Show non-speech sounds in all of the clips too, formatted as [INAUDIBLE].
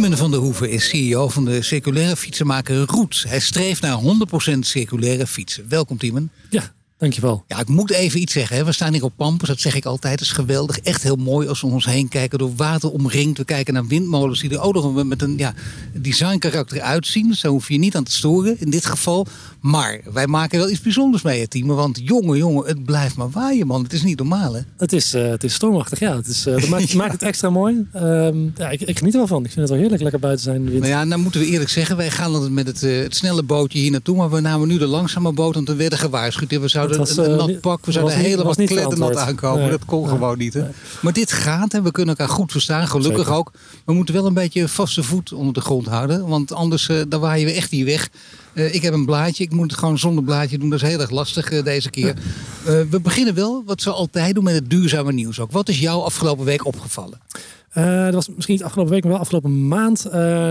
Tiemen van der Hoeven is CEO van de circulaire fietsenmaker Roet. Hij streeft naar 100% circulaire fietsen. Welkom Tiemen. Ja, Dankjewel. Ja, ik moet even iets zeggen. Hè. We staan hier op Pampus, dat zeg ik altijd. Het is geweldig. Echt heel mooi als we om ons heen kijken. Door water omringd. We kijken naar windmolens die er ook nog met een ja, designkarakter uitzien. Zo hoef je niet aan te storen in dit geval. Maar wij maken wel iets bijzonders mee, het team. Want jongen, jongen, het blijft maar waaien, man. Het is niet normaal, hè? Het is, uh, het is stormachtig, ja. Het is, uh, dat maakt, [LAUGHS] maakt, het extra mooi. Uh, ja, ik, ik, geniet er wel van. Ik vind het wel heerlijk lekker buiten zijn wind. Nou ja, nou moeten we eerlijk zeggen. Wij gaan met het, eh, het snelle bootje hier naartoe. Maar we namen nu de langzame boot, want we werden gewaarschuwd. We zouden was, een, nat pak, we zouden helemaal kletternat aankomen. Nee. Dat kon gewoon niet, hè? Maar dit gaat en we kunnen elkaar goed verstaan. Gelukkig Zeker. ook. We moeten wel een beetje vaste voet onder de grond houden. Want anders dan waaien we echt hier weg. Uh, ik heb een blaadje. Ik moet het gewoon zonder blaadje doen. Dat is heel erg lastig uh, deze keer. Uh, we beginnen wel, wat ze altijd doen, met het duurzame nieuws ook. Wat is jou afgelopen week opgevallen? Dat was misschien niet afgelopen week, maar wel afgelopen maand.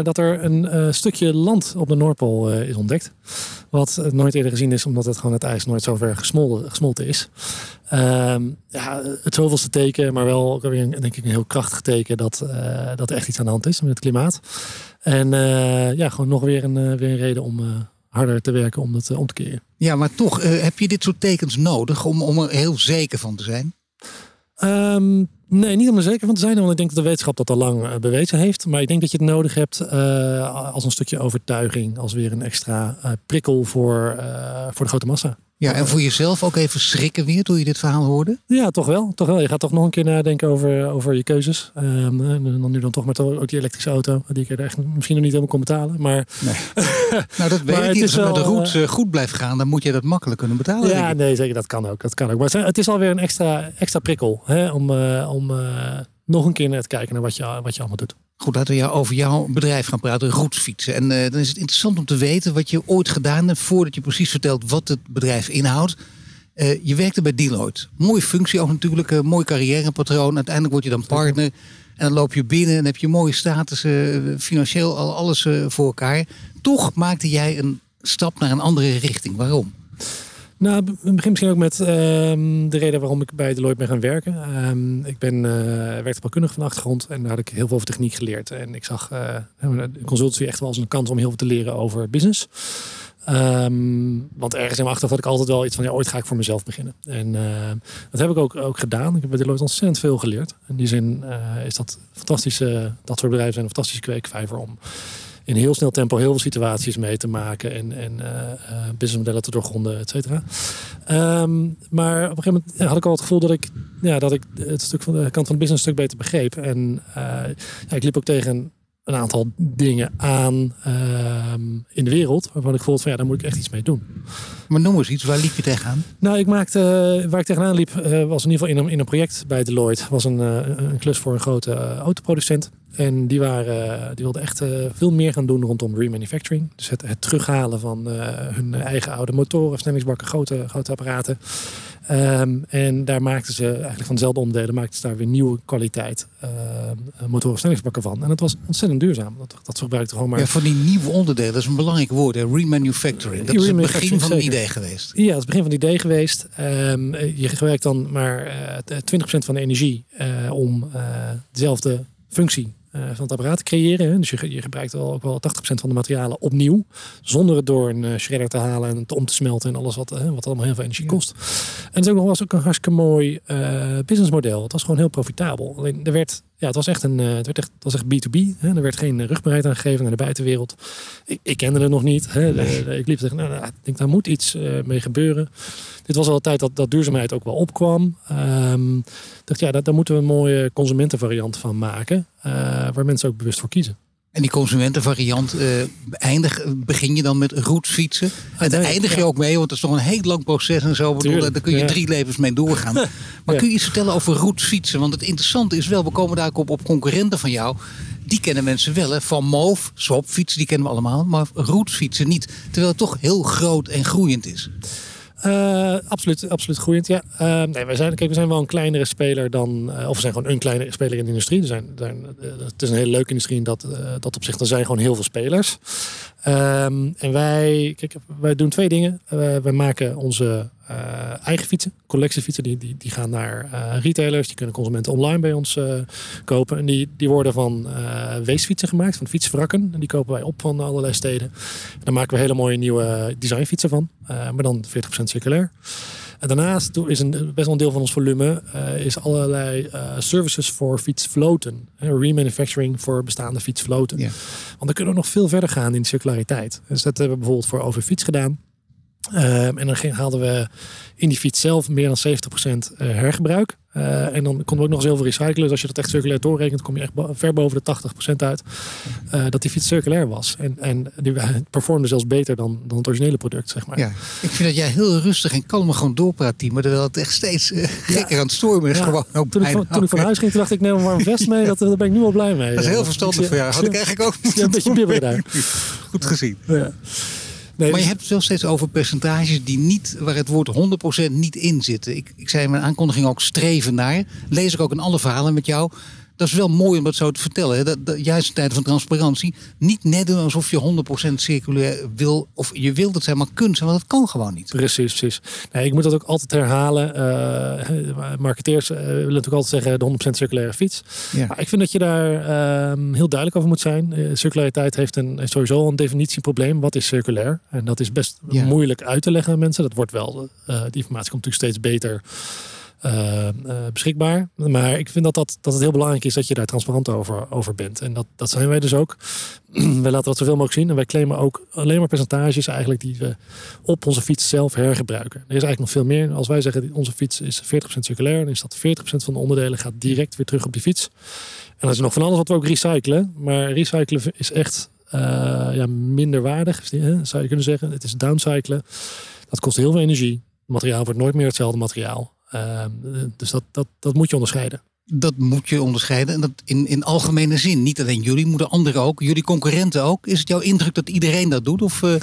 dat er een stukje land op de Noordpool is ontdekt. Wat nooit eerder gezien is, omdat het gewoon het ijs nooit zo ver gesmolten, gesmolten is. Ehm, ja, het zoveelste teken, maar wel ook weer een, denk ik een heel krachtig teken dat, dat er echt iets aan de hand is met het klimaat. En uh, ja, gewoon nog weer een, uh, weer een reden om uh, harder te werken om dat om te keren. Ja, maar toch heb je dit soort tekens nodig om, om er heel zeker van te zijn? Um, nee, niet om er zeker van te zijn, want ik denk dat de wetenschap dat al lang bewezen heeft. Maar ik denk dat je het nodig hebt als een stukje overtuiging, als weer een extra prikkel voor, voor de grote massa. Ja, en voor jezelf ook even schrikken weer toen je dit verhaal hoorde? Ja, toch wel. Toch wel. Je gaat toch nog een keer nadenken over, over je keuzes. Um, en dan nu dan toch met ook die elektrische auto, die ik er echt misschien nog niet helemaal kon betalen. Maar, nee. [LAUGHS] nou, dat weet ik niet. Als het met de route goed blijft gaan, dan moet je dat makkelijk kunnen betalen. Ja, nee, zeker. Dat kan ook. Dat kan ook. Maar het is alweer een extra, extra prikkel hè, om, uh, om uh, nog een keer naar te kijken naar wat je, wat je allemaal doet. Goed, laten we over jouw bedrijf gaan praten, Rootsfietsen. En uh, dan is het interessant om te weten wat je ooit gedaan hebt... voordat je precies vertelt wat het bedrijf inhoudt. Uh, je werkte bij Deloitte. Mooie functie ook natuurlijk, uh, mooi carrièrepatroon. Uiteindelijk word je dan partner. En dan loop je binnen en heb je mooie status, financieel al alles voor elkaar. Toch maakte jij een stap naar een andere richting. Waarom? Nou, begin misschien ook met ehm, de reden waarom ik bij Deloitte ben gaan werken. Um, ik ben uh, werktuigbouwkundig van achtergrond en daar had ik heel veel over techniek geleerd. En ik zag uh, consultancy echt wel als een kans om heel veel te leren over business. Um, want ergens in mijn achterhoofd had ik altijd wel iets van, ja, ooit ga ik voor mezelf beginnen. En uh, dat heb ik ook, ook gedaan. Ik heb bij Deloitte ontzettend veel geleerd. In die zin is dat fantastische, dat soort bedrijven zijn een fantastische kweekvijver om in heel snel tempo heel veel situaties mee te maken en, en uh, businessmodellen te doorgronden, et cetera. Um, maar op een gegeven moment had ik al het gevoel dat ik, ja, dat ik het stuk van de kant van de business stuk beter begreep. En ja, ik liep ook tegen een aantal dingen aan uh, in de wereld waarvan ik voelde van ja, daar moet ik echt iets mee doen. Maar noem eens iets, waar liep je tegenaan? Nou, ik maakte, waar ik tegenaan liep, was in ieder geval in een, in een project bij Deloitte. was een, een klus voor een grote autoproducent. En die, waren, die wilden echt veel meer gaan doen rondom remanufacturing. Dus het, het terughalen van hun eigen oude motoren, versnellingsbakken, grote, grote apparaten. Um, en daar maakten ze eigenlijk van dezelfde onderdelen maakten ze daar weer nieuwe kwaliteit uh, motoren versnellingsbakken van. En dat was ontzettend duurzaam. Dat, dat gebruikte gewoon maar. Ja, voor die nieuwe onderdelen, dat is een belangrijk woord, hè? remanufacturing. Dat is het begin van het idee geweest. Ja, dat is het begin van het idee geweest. Um, je gebruikt dan maar uh, 20% van de energie uh, om dezelfde functie van het apparaat te creëren. Dus je, je gebruikt al ook wel 80% van de materialen opnieuw. Zonder het door een uh, shredder te halen en te om te smelten en alles wat, uh, wat allemaal heel veel energie kost. En het is ook, was ook een hartstikke mooi businessmodel. Het was gewoon heel profitabel. Alleen er werd ja, het was echt een, het werd echt, het was echt B2B. Hè. Er werd geen rugbaarheid aan gegeven naar de buitenwereld. Ik, ik kende het nog niet. Hè. ik liep tegen, nou, nou, ik denk, daar moet iets uh, mee gebeuren. Dit was al een tijd dat, dat duurzaamheid ook wel opkwam. Um, dacht, ja, daar, daar moeten we een mooie consumentenvariant van maken. Uh, waar mensen ook bewust voor kiezen. En die consumentenvariant uh, eindig, begin je dan met roetfietsen. En daar eindig je ook mee, want dat is toch een heel lang proces en zo. Bedoel, daar kun je drie levens mee doorgaan. [LAUGHS] Maar kun je iets vertellen over roetfietsen? Want het interessante is wel, we komen daar ook op, op concurrenten van jou. Die kennen mensen wel. Hè? Van Moof, swapfietsen, die kennen we allemaal. Maar roetfietsen niet. Terwijl het toch heel groot en groeiend is. Uh, absoluut, absoluut groeiend. Ja. Uh, nee, wij zijn, kijk, we zijn wel een kleinere speler dan. Uh, of we zijn gewoon een kleinere speler in de industrie. Er zijn, zijn, het is een hele leuke industrie in dat, dat opzicht. Er zijn gewoon heel veel spelers. Um, en wij, kijk, wij doen twee dingen. wij maken onze uh, eigen fietsen, collectiefietsen, die, die, die gaan naar uh, retailers. Die kunnen consumenten online bij ons uh, kopen. En die, die worden van weesfietsen gemaakt, van fietswrakken. En die kopen wij op van allerlei steden. En daar maken we hele mooie nieuwe designfietsen van. maar dan 40% circulair. En daarnaast is een, best wel een deel van ons volume is allerlei services voor fietsvloten. remanufacturing voor bestaande fietsvloten. Ja. Want dan kunnen we nog veel verder gaan in circulariteit. Dus dat hebben we bijvoorbeeld voor Overfiets gedaan. Ehm, en dan haalden we in die fiets zelf meer dan 70% uh, eh, hergebruik. Uh, en dan konden we ook nog eens heel veel recyclen. Dus als je dat echt circulair doorrekent, kom je echt ver boven de 80% uit. Uh, dat die fiets circulair was. En, en die [LAUGHS] performde zelfs beter dan, dan het originele product, zeg maar. Ja, ik vind dat jij heel rustig en kalm gewoon doorpraat, Maar terwijl het echt steeds gekker aan het stormen is. Ja. Gewoon toen, ik van, toen ik van huis ging, dacht ik, neem een warm vest mee. Dat, daar ben ik nu al blij mee. Dat is heel verstandig voor jou. Had ik eigenlijk ook ja, een beetje bibber daar. [LAUGHS] Goed gezien. Ja maar je dus- hebt het wel steeds over percentages die niet, waar het woord 100% niet in zitten. Ik, ik zei in mijn aankondiging ook streven naar. Lees ik ook in alle verhalen met jou dat is wel mooi om dat zo te vertellen. Hè? Dat, dat, juist in tijden van transparantie. Niet net doen alsof je 100% circulair wil. Of je wilt het zijn, maar kunt zijn. Want dat kan gewoon niet. Precies, precies. Nee, ik moet dat ook altijd herhalen. Uh, marketeers uh, willen natuurlijk altijd zeggen de 100% circulaire fiets. Ja. Maar ik vind dat je daar uh, heel duidelijk over moet zijn. Uh, circulariteit heeft, een, heeft sowieso een definitieprobleem. Wat is circulair? En dat is best moeilijk uit te leggen aan mensen. Dat wordt wel, die informatie komt natuurlijk steeds beter beschikbaar. Maar ik vind dat, dat, dat het heel belangrijk is dat je daar transparant over, over bent. En dat, dat zijn wij dus ook. [CLEARS THROAT] wij laten dat zoveel mogelijk zien. En wij claimen ook alleen maar percentages eigenlijk die we op onze fiets zelf hergebruiken. Er is eigenlijk nog veel meer. Als wij zeggen onze fiets is 40% circulair, dan is dat 40% van de onderdelen gaat direct weer terug op die fiets. En dan is nog van alles wat we ook recyclen. Maar recyclen is echt uh, ja, minder waardig, zou je kunnen zeggen. Het is downcyclen. Dat kost heel veel energie. Het materiaal wordt nooit meer hetzelfde materiaal. Ehm, dus dat, dat, dat moet je onderscheiden. Dat moet je onderscheiden. En dat in, in algemene zin. Niet alleen jullie, moeten anderen ook. Jullie concurrenten ook. Is het jouw indruk dat iedereen dat doet? Of uh,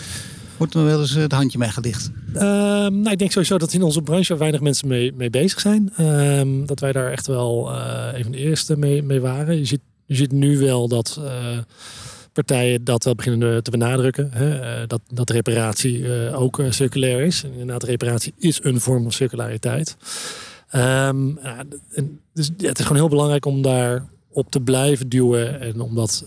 wordt er wel eens het handje mee gelicht? Uh, nou, ik denk sowieso dat in onze branche weinig mensen mee, mee bezig zijn. Uh, dat wij daar echt wel uh, een van de eerste mee, mee waren. Je ziet, je ziet nu wel dat eh, partijen dat wel beginnen te benadrukken. Hè? Eh, dat, dat reparatie eh, ook eh, circulair is. Inderdaad, reparatie is een vorm van circulariteit. Um, dus het is gewoon heel belangrijk om daar op te blijven duwen en om dat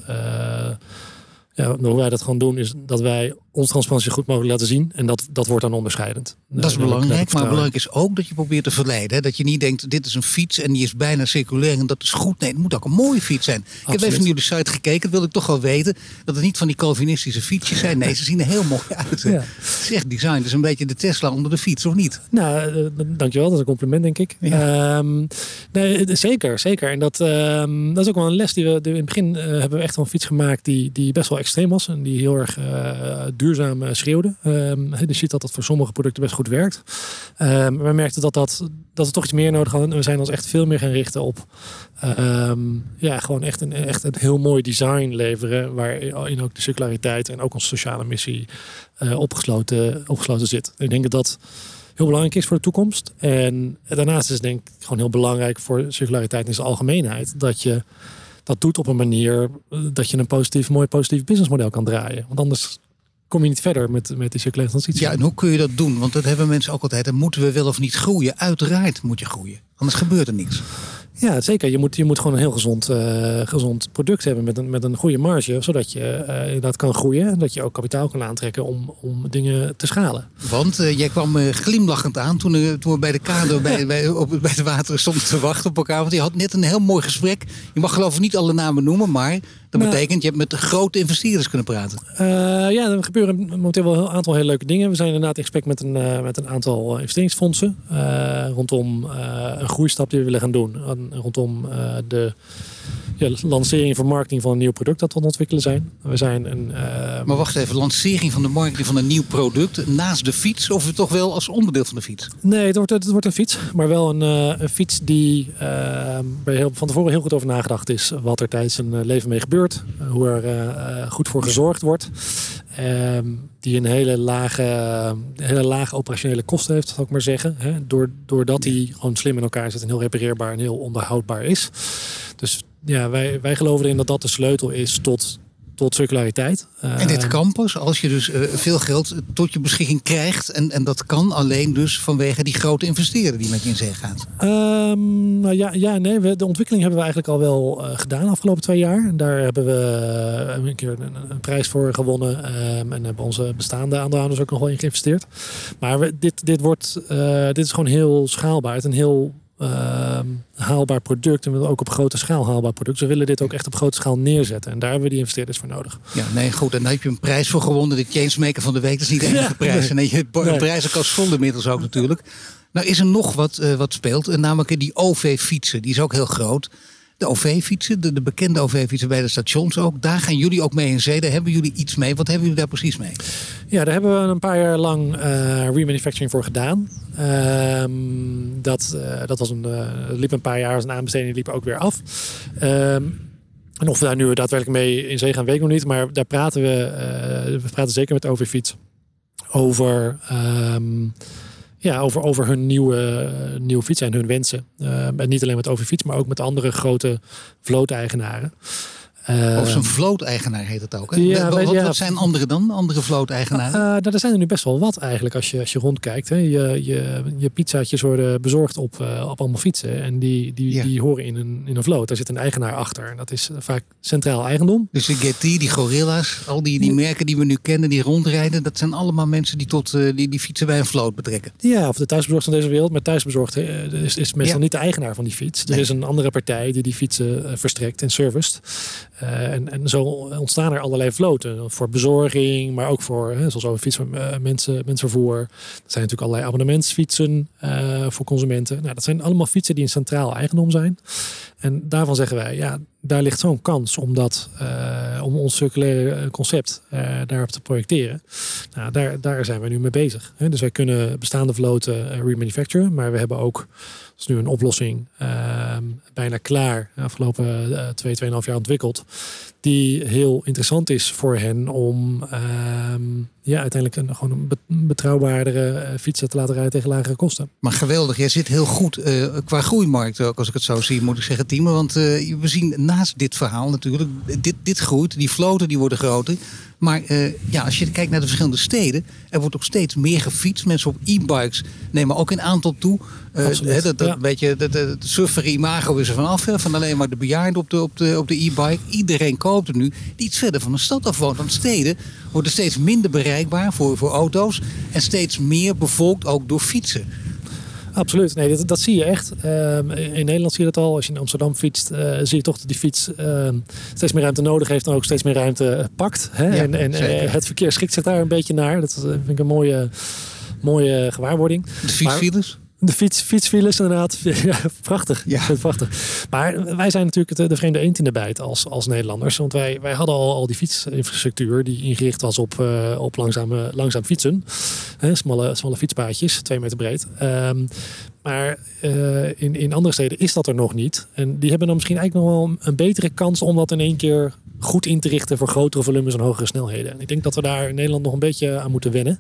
ja, hoe wij dat gewoon doen, is dat wij ons transparantie goed mogelijk laten zien. En dat, dat wordt dan onderscheidend. Dat is belangrijk. Maar belangrijk is ook dat je probeert te verleiden. Dat je niet denkt, dit is een fiets en die is bijna circulair en dat is goed. Nee, het moet ook een mooie fiets zijn. Ik heb even naar jullie site gekeken. Dat wil ik toch wel weten. Dat het niet van die Calvinistische fietsjes zijn. Nee, ze zien er heel mooi uit. Ja. Het is echt design. Is een beetje de Tesla onder de fiets, of niet? Nou, uh, dankjewel. Dat is een compliment, denk ik. Ehm, nee, zeker, zeker. En dat, ehm, dat is ook wel een les die we in het begin uh, hebben we echt wel een fiets gemaakt die, die best wel extreem was. En die heel erg uh, duurzaam uh, schreeuwde. Um, je ziet dat dat voor sommige producten best goed werkt. Um, we merkten dat, dat, dat we toch iets meer nodig hadden. En we zijn ons echt veel meer gaan richten op um, ja, gewoon echt een, echt een heel mooi design leveren. Waarin ook de circulariteit en ook onze sociale missie uh, opgesloten, opgesloten zit. Ik denk dat dat heel belangrijk is voor de toekomst. En daarnaast is denk ik gewoon heel belangrijk voor circulariteit in zijn algemeenheid. Dat je dat doet op een manier eh, dat je een positief, mooi positief businessmodel kan draaien. Want anders kom je niet verder met, met die circulaire transitie. Ja, en hoe kun je dat doen? Want dat hebben mensen ook altijd. En moeten we wel of niet groeien? Uiteraard moet je groeien. Anders gebeurt er niks. Ja, zeker. Je moet, je moet gewoon een heel gezond, uh, gezond product hebben met een, met een goede marge, zodat je uh, inderdaad kan groeien en dat je ook kapitaal kan aantrekken om, om dingen te schalen. Want uh, jij kwam glimlachend aan toen, toen we bij de kado bij, bij, op, bij de water stonden te wachten op elkaar. Want je had net een heel mooi gesprek. Je mag geloof ik niet alle namen noemen, maar dat nou, betekent, je hebt met grote investeerders kunnen praten. Uh, ja, er gebeuren momenteel wel een aantal hele leuke dingen. We zijn inderdaad in gesprek met een, uh, met een aantal investeringsfondsen. Uh, rondom een groeistap die we willen gaan doen. rondom de ja, lancering van marketing van een nieuw product dat we ontwikkelen zijn. We zijn een, maar wacht even, lancering van de marketing van een nieuw product naast de fiets of toch wel als onderdeel van de fiets? Nee, het wordt, het wordt een fiets, maar wel een, een fiets die waar heel, van tevoren heel goed over nagedacht is wat er tijdens een leven mee gebeurt, hoe er goed voor gezorgd wordt. Ehm, die een hele lage, hele lage operationele kosten heeft, zou ik maar zeggen. Hè? doordat hij gewoon slim in elkaar zit en heel repareerbaar en heel onderhoudbaar is. Dus ja, wij, wij geloven erin dat dat de sleutel is tot tot circulariteit. En dit eh, campus, als je dus uh, veel geld tot je beschikking krijgt. En, en dat kan alleen dus vanwege die grote investeren die met je in zee gaat. Um, nou ja, ja, nee. We, de ontwikkeling hebben we eigenlijk al wel uh, gedaan de afgelopen twee jaar. En daar hebben we een keer een, een prijs voor gewonnen. Um, en hebben onze bestaande aandeelhouders ook nog wel in geïnvesteerd. Maar we, dit, dit, wordt, dit is gewoon heel schaalbaar. Het is een heel uh, haalbaar product. En ook op grote schaal haalbaar product. Ze willen dit ook echt op grote schaal neerzetten. En daar hebben we die investeerders voor nodig. Ja, nee, goed. En daar heb je een prijs voor gewonnen. De changemaker van de week. Dat is niet de [LAUGHS] enige prijs. En je nee. prijzen als inmiddels ook natuurlijk. Nou is er nog wat, uh, wat speelt. Namelijk die OV-fietsen. Die is ook heel groot de OV-fietsen, de, de, bekende OV-fietsen bij de stations ook. Daar gaan jullie ook mee in zee. Daar hebben jullie iets mee. Wat hebben jullie daar precies mee? Ja, daar hebben we een paar jaar lang uh, remanufacturing voor gedaan. Ehm, dat, uh, dat was een, uh, liep een paar jaar als een aanbesteding, liep ook weer af. Ehm, en of we daar nu daadwerkelijk mee in zee gaan, weet ik nog niet. Maar daar praten we, we praten zeker met OV-fiets over... Um, ja, over, over hun nieuwe, nieuwe fiets en hun wensen. Uh, en niet alleen met over fiets, maar ook met andere grote vlooteigenaren. Uh, of zo'n vlooteigenaar heet het ook. Hè? Ja, wat, wat, zijn andere dan? Andere vlooteigenaren? Uh, nou, er zijn er nu best wel wat eigenlijk als je, als je rondkijkt. Hè. Je, je, je pizzaatjes worden bezorgd op, uh, op allemaal fietsen. En die, die, die horen in een, in een vloot. Daar zit een eigenaar achter. En dat is vaak centraal eigendom. Dus de Getty, die Gorilla's, al die, die merken die we nu kennen, die rondrijden. Dat zijn allemaal mensen die, tot, die, die fietsen bij een vloot betrekken. Ja, of de thuisbezorgd van deze wereld. Maar thuisbezorgd is, is meestal niet de eigenaar van die fiets. Er is een andere partij die die fietsen verstrekt en serviced. Uh, en, zo ontstaan er allerlei vloten. Voor bezorging, maar ook voor, hè, zoals over fiets, uh, mensen, mensvervoer. Er zijn natuurlijk allerlei abonnementsfietsen uh, voor consumenten. Nou, dat zijn allemaal fietsen die een centraal eigendom zijn. En daarvan zeggen wij, ja, daar ligt zo'n kans om, dat, om ons circulaire concept daarop te projecteren. Nou, daar, daar zijn we nu mee bezig. Hè. Dus wij kunnen bestaande vloten remanufacturen, maar we hebben ook is nu een oplossing uh, bijna klaar. Afgelopen uh, twee, tweeënhalf jaar ontwikkeld. Die heel interessant is voor hen om uh, ja, uiteindelijk een, gewoon een betrouwbaardere uh, fietsen te laten rijden tegen lagere kosten. Maar geweldig, jij zit heel goed uh, qua groeimarkt ook als ik het zo zie, moet ik zeggen, Timo. Want we zien naast dit verhaal natuurlijk, dit, dit groeit, die vloten die worden groter. Maar uh, ja, als je kijkt naar de verschillende steden, er wordt ook steeds meer gefietst. Mensen op e-bikes nemen ook in aantal toe. Uh, he, dat, dat ja. beetje, de, de surfer imago is er vanaf. Van alleen maar de bejaarden op de, op de, op de e-bike. Iedereen koopt het nu die iets verder van de stad af woont. Want steden worden steeds minder bereikbaar voor, voor auto's. En steeds meer bevolkt ook door fietsen. Absoluut, nee, dat, dat zie je echt. Um, in Nederland zie je dat al. Als je in Amsterdam fietst, uh, zie je toch dat die fiets uh, steeds meer ruimte nodig heeft en ook steeds meer ruimte pakt. Hè? Ja, en en uh, het verkeer schikt zich daar een beetje naar. Dat vind ik een mooie, mooie gewaarwording. De fietsfiles? De fiets, fietsfiles inderdaad. [LAUGHS] Ja, prachtig. Ja. prachtig. Maar wij zijn natuurlijk de, de vreemde eend in de bijt als, als Nederlanders. Want wij, wij hadden al, al die fietsinfrastructuur die ingericht was op, uh, op langzame, langzaam fietsen. He, smalle, smalle fietspaadjes, twee meter breed. Um, maar uh, in, in andere steden is dat er nog niet. En die hebben dan misschien eigenlijk nog wel een betere kans om dat in één keer goed in te richten voor grotere volumes en hogere snelheden. En ik denk dat we daar in Nederland nog een beetje aan moeten wennen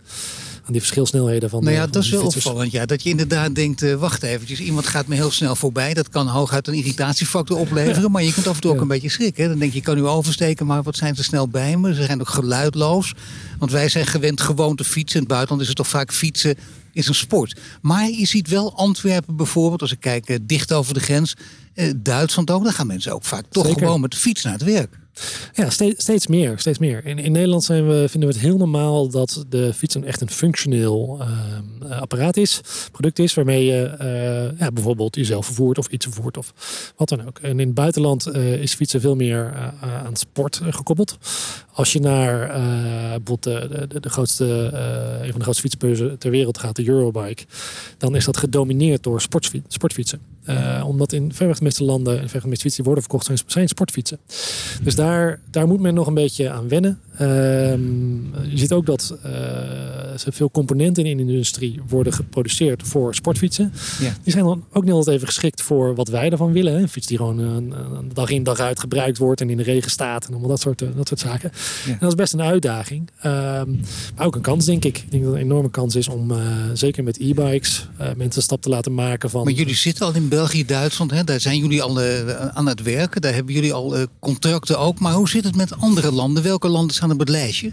die verschilsnelheden van. Nou ja, dat is wel opvallend. Ja, dat je inderdaad denkt, uh, wacht eventjes, iemand gaat me heel snel voorbij. Dat kan hooguit een irritatiefactor opleveren. Maar je kunt af en toe ook een beetje schrikken. Dan denk je, je kan nu oversteken, maar wat zijn ze snel bij me? Ze zijn ook geluidloos. Want wij zijn gewend gewoon te fietsen. In het buitenland is het toch vaak fietsen is een sport. Maar je ziet wel Antwerpen bijvoorbeeld, als ik kijk uh, dicht over de grens. Uh, Duitsland ook, dan gaan mensen ook vaak toch gewoon met de fiets naar het werk. Ja, steeds, steeds meer. Steeds meer. In, in Nederland zijn we, vinden we het heel normaal dat de fiets een echt een functioneel uh, apparaat is, product is, waarmee je uh, ja, bijvoorbeeld jezelf vervoert of iets vervoert of wat dan ook. En in het buitenland uh, is fietsen veel meer aan sport gekoppeld. Als je naar bijvoorbeeld de, de, de grootste, een van de grootste fietsbeurzen ter wereld gaat, de Eurobike, dan is dat gedomineerd door sportfietsen. Uh, omdat in verreweg de meeste landen, en verreweg de meeste fietsen die worden verkocht, zijn, zijn sportfietsen. Dus daar, daar moet men nog een beetje aan wennen. Ehm, je ziet ook dat uh, veel componenten in de industrie worden geproduceerd voor sportfietsen. Ja. Die zijn dan ook niet altijd even geschikt voor wat wij ervan willen. Hè? Een fiets die gewoon een, een, dag in dag uit gebruikt wordt en in de regen staat en allemaal dat soort, dat soort zaken. En dat is best een uitdaging. Ehm, maar ook een kans, denk ik. Ik denk dat het een enorme kans is om, uh, zeker met e-bikes, mensen een stap te laten maken van... Maar jullie zitten al in België, Duitsland, hè? daar zijn jullie al aan het werken. Daar hebben jullie al contracten ook. Maar hoe zit het met andere landen? Welke landen staan op het lijstje?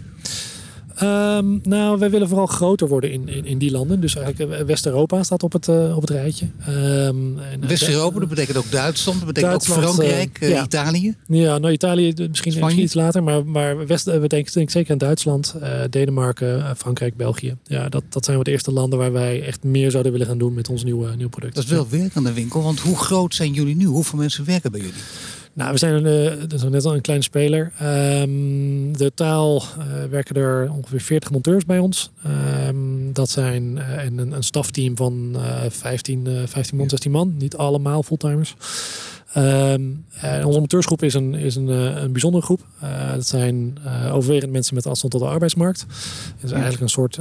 Um, nou, wij willen vooral groter worden in, in, in die landen. Dus eigenlijk eh, West-Europa staat op het, uh, op het rijtje. Um, West-Europa, dat betekent ook Duitsland, dat betekent ook Frankrijk, uh, ja. Italië? Ja, nou Italië misschien, misschien iets later. Maar, maar West, we denken, denk zeker aan Duitsland, Denemarken, Frankrijk, België. Ja, dat, dat zijn wat de eerste landen waar wij echt meer zouden willen gaan doen met ons nieuwe, nieuwe product. Dat is wel werk aan de winkel, want hoe groot zijn jullie nu? Hoeveel mensen werken bij jullie? Nou, we zijn een, uh, net al een kleine speler. Um, de taal uh, werken er ongeveer 40 monteurs bij ons. Um, dat zijn uh, en een, een stafteam van 15, 15 man, 16 man. Niet allemaal fulltimers. Um, onze monteursgroep is een, is een, een bijzondere groep. dat zijn overwegend mensen met afstand tot de arbeidsmarkt. Het is eigenlijk een soort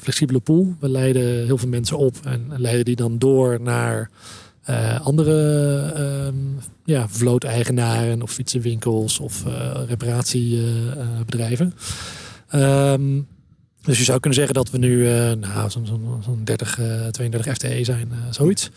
flexibele pool. We leiden heel veel mensen op en leiden die dan door naar uh, andere uh, ja, vlooteigenaren of fietsenwinkels of uh, reparatiebedrijven. Um, dus je zou kunnen zeggen dat we nu uh, nou, zo'n zo, zo 30, 32 FTE zijn, zoiets.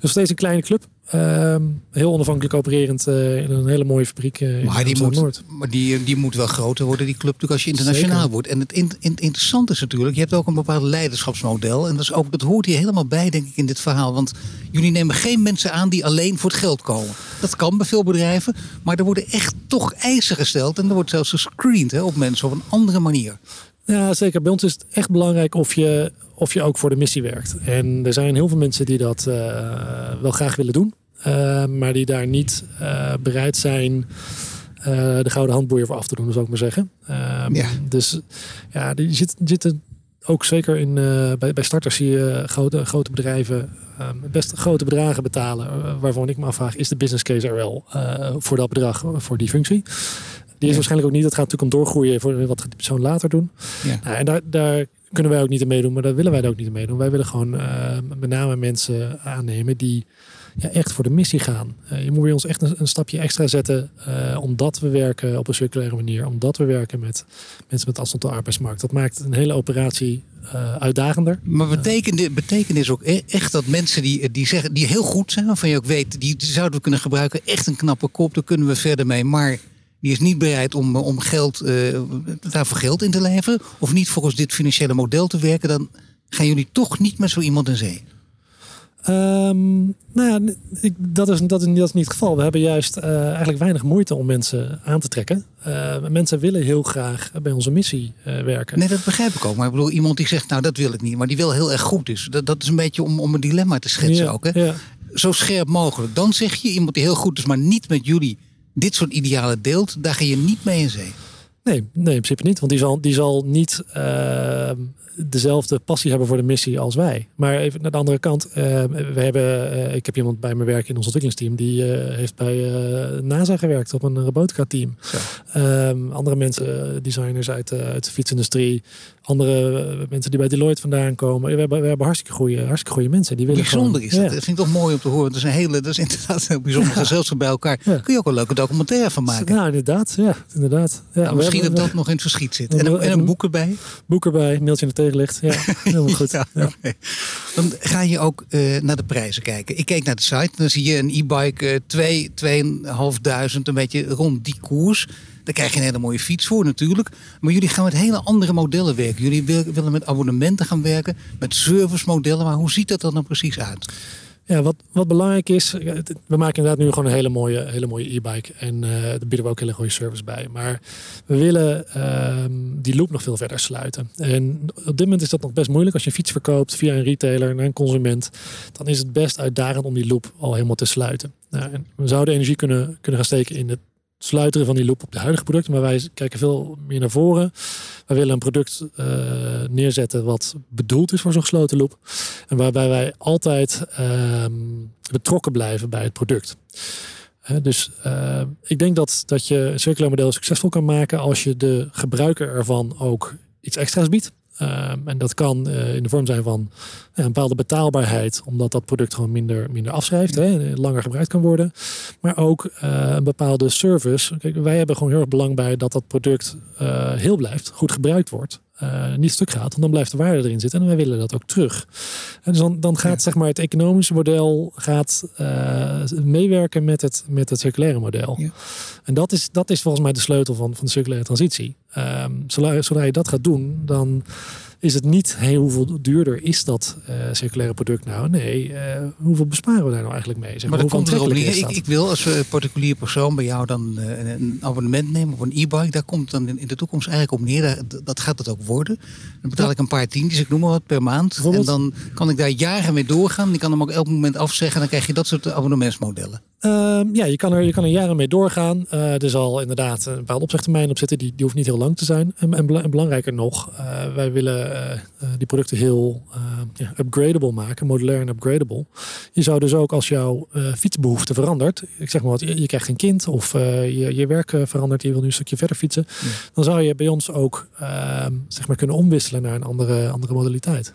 Dus steeds een kleine club. Ehm, heel onafhankelijk opererend uh, in een hele mooie fabriek in maar die moet. Maar die, die moet wel groter worden, die club, natuurlijk als je internationaal wordt. En het in, in, interessante is natuurlijk, je hebt ook een bepaald leiderschapsmodel. En dat, is ook, dat hoort hier helemaal bij, denk ik, in dit verhaal. Want jullie nemen geen mensen aan die alleen voor het geld komen. Dat kan bij veel bedrijven, maar er worden echt toch eisen gesteld. En er wordt zelfs gescreend hè, op mensen op een andere manier. Ja, zeker. Bij ons is het echt belangrijk of je, of je ook voor de missie werkt. En er zijn heel veel mensen die dat uh, wel graag willen doen. Uh, maar die daar niet uh, bereid zijn de gouden handboeien voor af te doen, zou ik maar zeggen. Ehm, ja. Dus ja, die zit, zitten ook zeker in, bij, bij starters zie je grote, grote bedrijven ehm, best grote bedragen betalen. waarvan ik me afvraag, is de business case er wel voor dat bedrag, voor die functie? Die is waarschijnlijk ook niet. Dat gaat natuurlijk om doorgroeien voor wat die persoon later doen. Ja. Nou, en daar, daar kunnen wij ook niet aan meedoen, maar daar willen wij ook niet aan meedoen. Wij willen gewoon uh, met name mensen aannemen die ja, echt voor de missie gaan. Uh, je moet bij ons echt een, een stapje extra zetten, uh, omdat we werken op een circulaire manier, omdat we werken met mensen met afstand tot de arbeidsmarkt. Dat maakt een hele operatie uitdagender. Maar betekent dit, betekent dit ook e-, echt dat mensen die, die zeggen, die heel goed zijn, waarvan je ook weet, die, die zouden we kunnen gebruiken, echt een knappe kop, daar kunnen we verder mee, maar die is niet bereid om, om geld, uh, daarvoor geld in te leveren. Of niet volgens dit financiële model te werken. Dan gaan jullie toch niet met zo iemand in zee. Um, nou ja, ik, dat, is, dat, is, niet het geval. We hebben juist uh, eigenlijk weinig moeite om mensen aan te trekken. Uh, mensen willen heel graag bij onze missie uh, werken. Nee, dat begrijp ik ook. Maar ik bedoel, iemand die zegt, nou dat wil ik niet. Maar die wil heel erg goed is. Dat, dat is een beetje om, om een dilemma te schetsen ook. Hè? Ja. Zo scherp mogelijk. Dan zeg je, iemand die heel goed is, maar niet met jullie dit soort idealen deelt, daar ga je niet mee in zee. Nee, nee in principe niet. Want die zal, die zal niet uh, dezelfde passie hebben voor de missie als wij. Maar even naar de andere kant. Uh, we hebben, uh, ik heb iemand bij me werken in ons ontwikkelingsteam. Die heeft bij NASA gewerkt op een robotica team. Um, andere mensen, designers uit, uit de fietsindustrie andere eh, mensen die bij Deloitte vandaan komen. We hebben, we hebben hartstikke goede, hartstikke goede mensen. Die willen bijzonder is dat. Dat vind ik toch mooi om te horen. Dat is een hele, dat is inderdaad een bijzonder gezelschap bij elkaar. Kun je ook een leuke documentaire van maken. Nou, inderdaad. Ja, inderdaad. Ja, nou, misschien dat dat nog in het verschiet zit. En, en een boek erbij. Boek erbij, mailtje in de tegenlicht. Ja, [LAUGHS] helemaal goed. ja, Dan ga je ook uh, naar de prijzen kijken. Ik keek naar de site. Dan zie je een e-bike uh, 2, 2.500, een beetje rond die koers. Daar krijg je een hele mooie fiets voor natuurlijk. Maar jullie gaan met hele andere modellen werken. Jullie willen met abonnementen gaan werken, met servicemodellen. Maar hoe ziet dat er dan precies uit? Ja, wat, wat belangrijk is, we maken inderdaad nu gewoon een hele mooie, hele mooie e-bike. En uh, daar bieden we ook hele goede service bij. Maar we willen uh, die loop nog veel verder sluiten. En op dit moment is dat nog best moeilijk. Als je een fiets verkoopt via een retailer naar een consument, dan is het best uitdagend om die loop al helemaal te sluiten. Nou, en we zouden energie kunnen, kunnen gaan steken in het sluiteren van die loop op de huidige producten. Maar wij kijken veel meer naar voren. wij willen een product neerzetten wat bedoeld is voor zo'n gesloten loop. En waarbij wij altijd ehm, betrokken blijven bij het product. dus ik denk dat, dat je een circulair model succesvol kan maken als je de gebruiker ervan ook iets extra's biedt. Ehm, en dat kan uh, in de vorm zijn van een bepaalde betaalbaarheid, omdat dat product gewoon minder, minder afschrijft, hè, langer gebruikt kan worden. Maar ook uh, een bepaalde service. Kijk, wij hebben gewoon heel erg belang bij dat dat product uh, heel blijft, goed gebruikt wordt. Uh, niet stuk gaat, want dan blijft de waarde erin zitten en wij willen dat ook terug. En dus dan, dan gaat zeg maar het economische model gaat, uh, meewerken met het, met het circulaire model. Ja. En dat is, dat is volgens mij de sleutel van, van de circulaire transitie. Um, zodra, zodra je dat gaat doen, dan is het niet hey, hoeveel duurder is dat uh, circulaire product nou? Nee, uh, hoeveel besparen we daar nou eigenlijk mee? Zeg maar, maar dat komt erop niet. Ik, ik, wil als uh, particulier persoon bij jou dan een abonnement nemen op een e-bike. Daar komt dan in, in, de toekomst eigenlijk op neer. Dat gaat het ook worden. Dan betaal ik een paar tientjes, ik noem maar wat, per maand. En dan kan ik daar jaren mee doorgaan. Ik kan hem ook elk moment afzeggen. En dan krijg je dat soort abonnementsmodellen. Ehm, ja, je kan, er, je kan er jaren mee doorgaan. Uh, er zal inderdaad een bepaalde opzegtermijn op zitten. Die, die hoeft niet heel lang te zijn. En, en, belangrijker nog, uh, wij willen die producten heel ja, upgradable maken. Modulair en upgradable. Je zou dus ook als jouw fietsbehoefte verandert. Ik zeg maar wat, je, je krijgt een kind of je, je werk verandert. Je wil nu een stukje verder fietsen. Dan zou je bij ons ook ehm, zeg maar kunnen omwisselen naar een andere, andere modaliteit.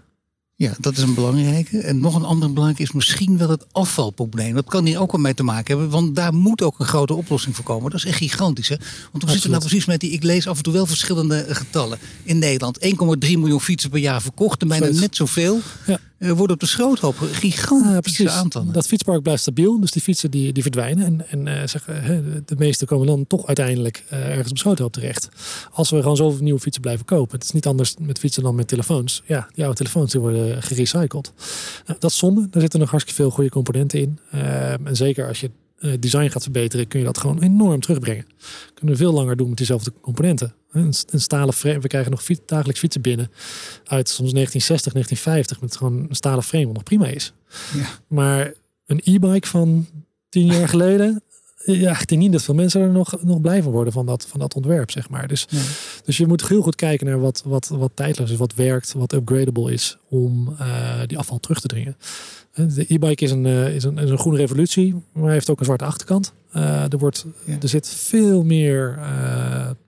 Ja, dat is een belangrijke. En nog een andere belangrijke is misschien wel het afvalprobleem. Dat kan hier ook wel mee te maken hebben, want daar moet ook een grote oplossing voor komen. Dat is echt gigantisch. Hè? Want we zitten nou precies met die, ik lees af en toe wel verschillende getallen. In Nederland 1,3 miljoen fietsen per jaar verkocht, en bijna net zoveel. Ja uh, worden op de schroothoop. Gigantische ja, aantallen. Dat fietspark blijft stabiel, dus die fietsen die, die verdwijnen. En, en uh, zeg, uh, de meeste komen dan toch uiteindelijk ergens op de schroothoop terecht. Als we gewoon zoveel nieuwe fietsen blijven kopen. Het is niet anders met fietsen dan met telefoons. Ja, die oude telefoons die worden gerecycled. Nou, dat is zonde. Daar zitten nog hartstikke veel goede componenten in. en zeker als je design gaat verbeteren, kun je dat gewoon enorm terugbrengen. Kunnen we veel langer doen met diezelfde componenten. Een, stalen frame, we krijgen nog fiets, dagelijks fietsen binnen uit soms 1960, 1950 met gewoon een stalen frame wat nog prima is. Ja. Maar een e-bike van tien jaar geleden, ja, ik denk niet dat veel mensen er nog, nog blij van worden van dat, van dat ontwerp, zeg maar. Dus, dus je moet heel goed kijken naar wat, wat, wat tijdloos is, wat werkt, wat upgradable is om uh, die afval terug te dringen. De e-bike is een, uh, is, een, is een groene revolutie, maar heeft ook een zwarte achterkant. Uh, er, wordt, er zit veel meer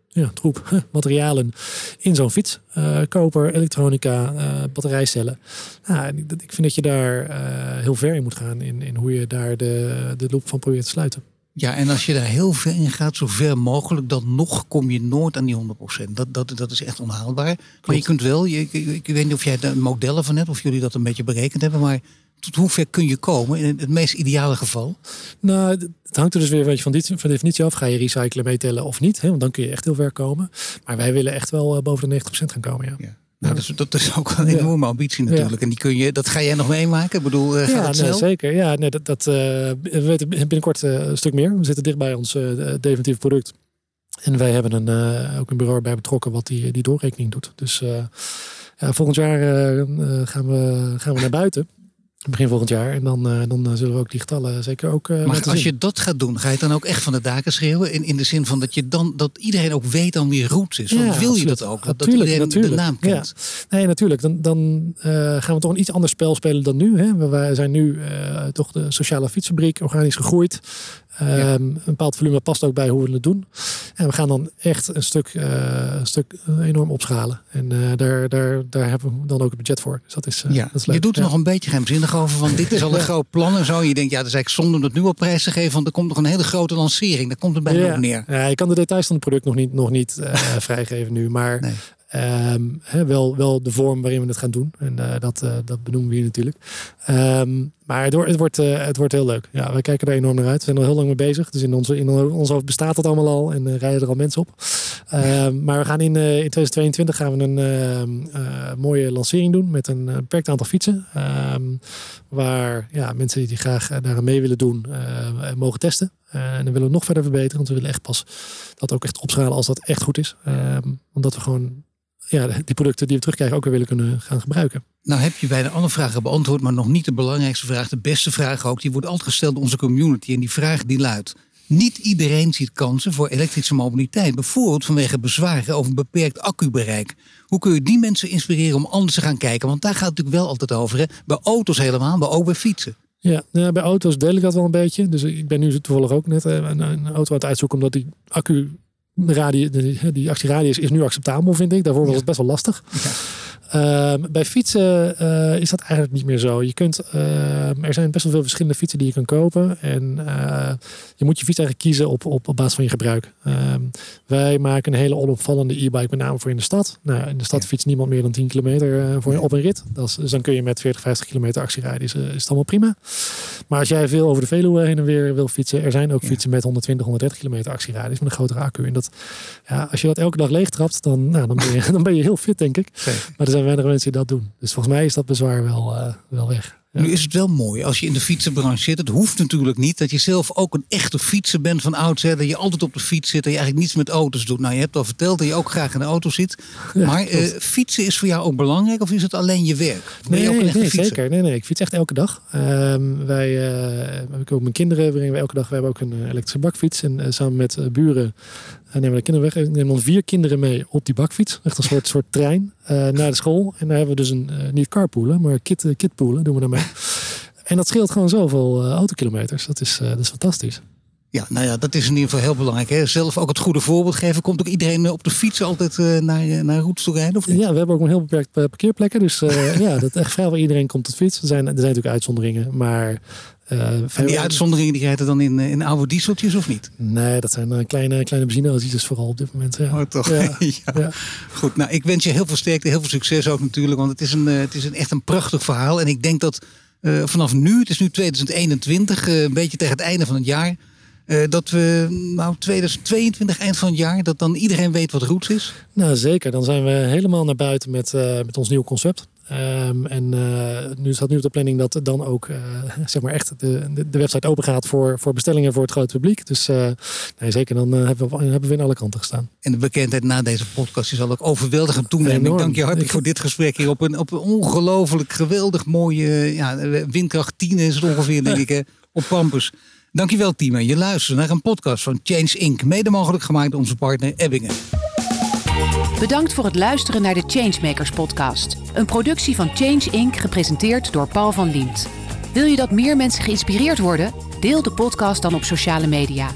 ja, troep, [LAUGHS] materialen in zo'n fiets. koper, elektronica, batterijcellen. Nou, ik vind dat je daar heel ver in moet gaan in, in hoe je daar de, de loop van probeert te sluiten. Ja, en als je daar heel ver in gaat, zo ver mogelijk, dan nog kom je nooit aan die 100%. Dat, dat, dat is echt onhaalbaar. Maar je kunt wel, je, ik, ik, weet niet of jij de modellen van hebt, of jullie dat een beetje berekend hebben, maar tot hoe ver kun je komen in het meest ideale geval? Nou, het hangt er dus weer een beetje van, dit, van definitie af. Ga je recyclen meetellen of niet? Hè? Want dan kun je echt heel ver komen. Maar wij willen echt wel uh, boven de 90% gaan komen, ja. ja. Nou, dat is, dat is ook een enorme ambitie natuurlijk. En die kun je, dat ga jij nog meemaken? Ik bedoel, uh, ja, nee, zeker. Ja, nee, dat, dat, uh, we weten binnenkort uh, een stuk meer. We zitten dicht bij ons definitief product. En wij hebben een, ook een bureau bij betrokken wat die, die doorrekening doet. Dus ja, volgend jaar gaan, we, gaan we naar buiten begin volgend jaar. En dan, uh, dan zullen we ook die getallen zeker ook. Uh, maar als je dat gaat doen, ga je het dan ook echt van de daken schreeuwen? In, in de zin van dat je dan dat iedereen ook weet dan wie Roots is. Want wil je dat ook? Dat, natuurlijk, dat iedereen de naam kent. Ja. Nee, natuurlijk. Dan, dan uh, gaan we toch een iets ander spel spelen dan nu. Hè? We, zijn nu toch de sociale fietsfabriek, organisch gegroeid. Ehm, een bepaald volume past ook bij hoe we het doen. En we gaan dan echt een stuk, uh, een stuk eh, enorm opschalen. En uh, daar, daar, daar hebben we dan ook het budget voor. Dus dat is, ja. dat is leuk. Je doet er nog een beetje geheimzinnig over. Van dit is al een [LAUGHS] groot plan en zo. je denkt, ja, dat is eigenlijk zonde om dat nu op prijs te geven. Want er komt nog een hele grote lancering. Daar komt er bijna ja. op neer. Ja, ik kan de details van het product nog niet, nog niet [LAUGHS] vrijgeven nu. Maar nee. Um, wel, wel de vorm waarin we het gaan doen. En uh, dat, uh, dat benoemen we hier natuurlijk. Um, maar het, het, wordt, het wordt heel leuk. Ja, wij kijken er enorm naar uit. We zijn er heel lang mee bezig. Dus in onze, in ons hoofd bestaat het allemaal al. En rijden er al mensen op. Um, [LAUGHS] maar we gaan in, in 2022 gaan we een mooie lancering doen. Met een beperkt aantal fietsen. waar ja, mensen die graag daar mee willen doen, mogen testen. en dan willen we nog verder verbeteren. Want we willen echt pas dat ook echt opschalen als dat echt goed is. omdat we gewoon ja, die producten die we terugkrijgen ook weer willen kunnen gaan gebruiken. Nou heb je bijna alle vragen beantwoord, maar nog niet de belangrijkste vraag. De beste vraag ook, die wordt altijd gesteld door onze community. En die vraag die luidt, Niet iedereen ziet kansen voor elektrische mobiliteit. Bijvoorbeeld vanwege bezwaren over beperkt accubereik. Hoe kun je die mensen inspireren om anders te gaan kijken? Want daar gaat het natuurlijk wel altijd over. Hè? Bij auto's helemaal, maar ook bij fietsen. Ja, nou, bij auto's deel ik dat wel een beetje. Dus ik ben nu toevallig ook net een, een auto aan het uitzoeken omdat die accu radie, die, die actieradius is nu acceptabel, vind ik. Daarvoor was het best wel lastig. Ja. Ehm, bij fietsen uh, is dat eigenlijk niet meer zo. Je kunt, uh, er zijn best wel veel verschillende fietsen die je kan kopen. En uh, je moet je fiets eigenlijk kiezen op, op, op basis van je gebruik. Ehm, wij maken een hele onopvallende e-bike, met name voor in de stad. Nou, in de stad fietst niemand meer dan 10 kilometer voor, op een rit. Dat is, dus dan kun je met 40, 50 kilometer actieradius, is het allemaal prima. Maar als jij veel over de Veluwe heen en weer wil fietsen, er zijn ook fietsen met 120, 130 kilometer actieradius met een grotere accu. En dat, ja, als je dat elke dag leeg trapt, dan, nou, dan, ben je, [LAUGHS] dan ben je heel fit, denk ik. Maar er zijn weinig mensen die dat doen. Dus volgens mij is dat bezwaar wel, uh, wel weg. Nu is het wel mooi als je in de fietsenbranche zit. Het hoeft natuurlijk niet dat je zelf ook een echte fietser bent van oudsher. Dat je altijd op de fiets zit en je eigenlijk niets met auto's doet. Nou, je hebt al verteld dat je ook graag in de auto zit. maar uh, fietsen is voor jou ook belangrijk of is het alleen je werk? Ben nee, je ook nee, zeker. Nee, nee, ik fiets echt elke dag. Um, wij, uh, ik ook mijn kinderen brengen we elke dag. We hebben ook een elektrische bakfiets. En samen met buren nemen we de kinderen weg. Ik neem dan vier kinderen mee op die bakfiets. Echt een soort, soort trein naar de school. En daar hebben we dus een, niet carpoolen, maar kit, kitpoolen doen we daarmee. En dat scheelt gewoon zoveel uh, autokilometers. Dat is, uh, dat is fantastisch. Ja, nou ja, dat is in ieder geval heel belangrijk. Hè? Zelf ook het goede voorbeeld geven. Komt ook iedereen op de fiets altijd uh, naar, naar routes toe rijden? Of niet? Ja, we hebben ook een heel beperkt parkeerplekken. Dus [LAUGHS] ja, dat echt vrijwel iedereen komt tot fiets. Er zijn, er zijn natuurlijk uitzonderingen. Maar en die uitzonderingen die rijden dan in, in oude dieseltjes of niet? Nee, dat zijn uh, kleine, kleine benzineauto's vooral op dit moment. Ja. Oh, toch? [LAUGHS] Ja. ja. Goed, nou ik wens je heel veel sterkte, heel veel succes ook natuurlijk. Want het is, een, het is een, echt een prachtig verhaal. En ik denk dat uh, vanaf nu, het is nu 2021, uh, een beetje tegen het einde van het jaar. Uh, dat we, nou 2022, eind van het jaar, dat dan iedereen weet wat Roots is? Nou zeker, dan zijn we helemaal naar buiten met, met ons nieuwe concept. Um, en uh, nu staat nu op de planning dat dan ook uh, [LAUGHS] zeg maar echt de, de, de, website open gaat voor, voor bestellingen voor het grote publiek. Dus uh, nee, zeker, dan hebben, we, hebben we in alle kanten gestaan. En de bekendheid na deze podcast zal ook overweldigend toenemen. Ik dank je hartelijk voor dit gesprek hier op een, op een ongelooflijk geweldig mooie ja, windkracht 10 is het ongeveer, denk ik, [LAUGHS] op Pampus. Dankjewel, Timo. Je luistert naar een podcast van Change Inc. Mede mogelijk gemaakt door onze partner Ebbingen. Bedankt voor het luisteren naar de Changemakers podcast. Een productie van Change Inc. gepresenteerd door Paul van Liemt. Wil je dat meer mensen geïnspireerd worden? Deel de podcast dan op sociale media.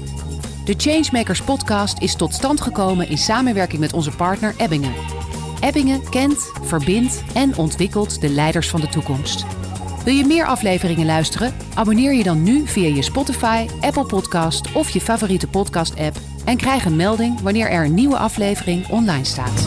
De Changemakers podcast is tot stand gekomen in samenwerking met onze partner Ebbingen. Ebbingen kent, verbindt en ontwikkelt de leiders van de toekomst. Wil je meer afleveringen luisteren? Abonneer je dan nu via je Spotify, Apple Podcast of je favoriete podcast-app en krijg een melding wanneer er een nieuwe aflevering online staat.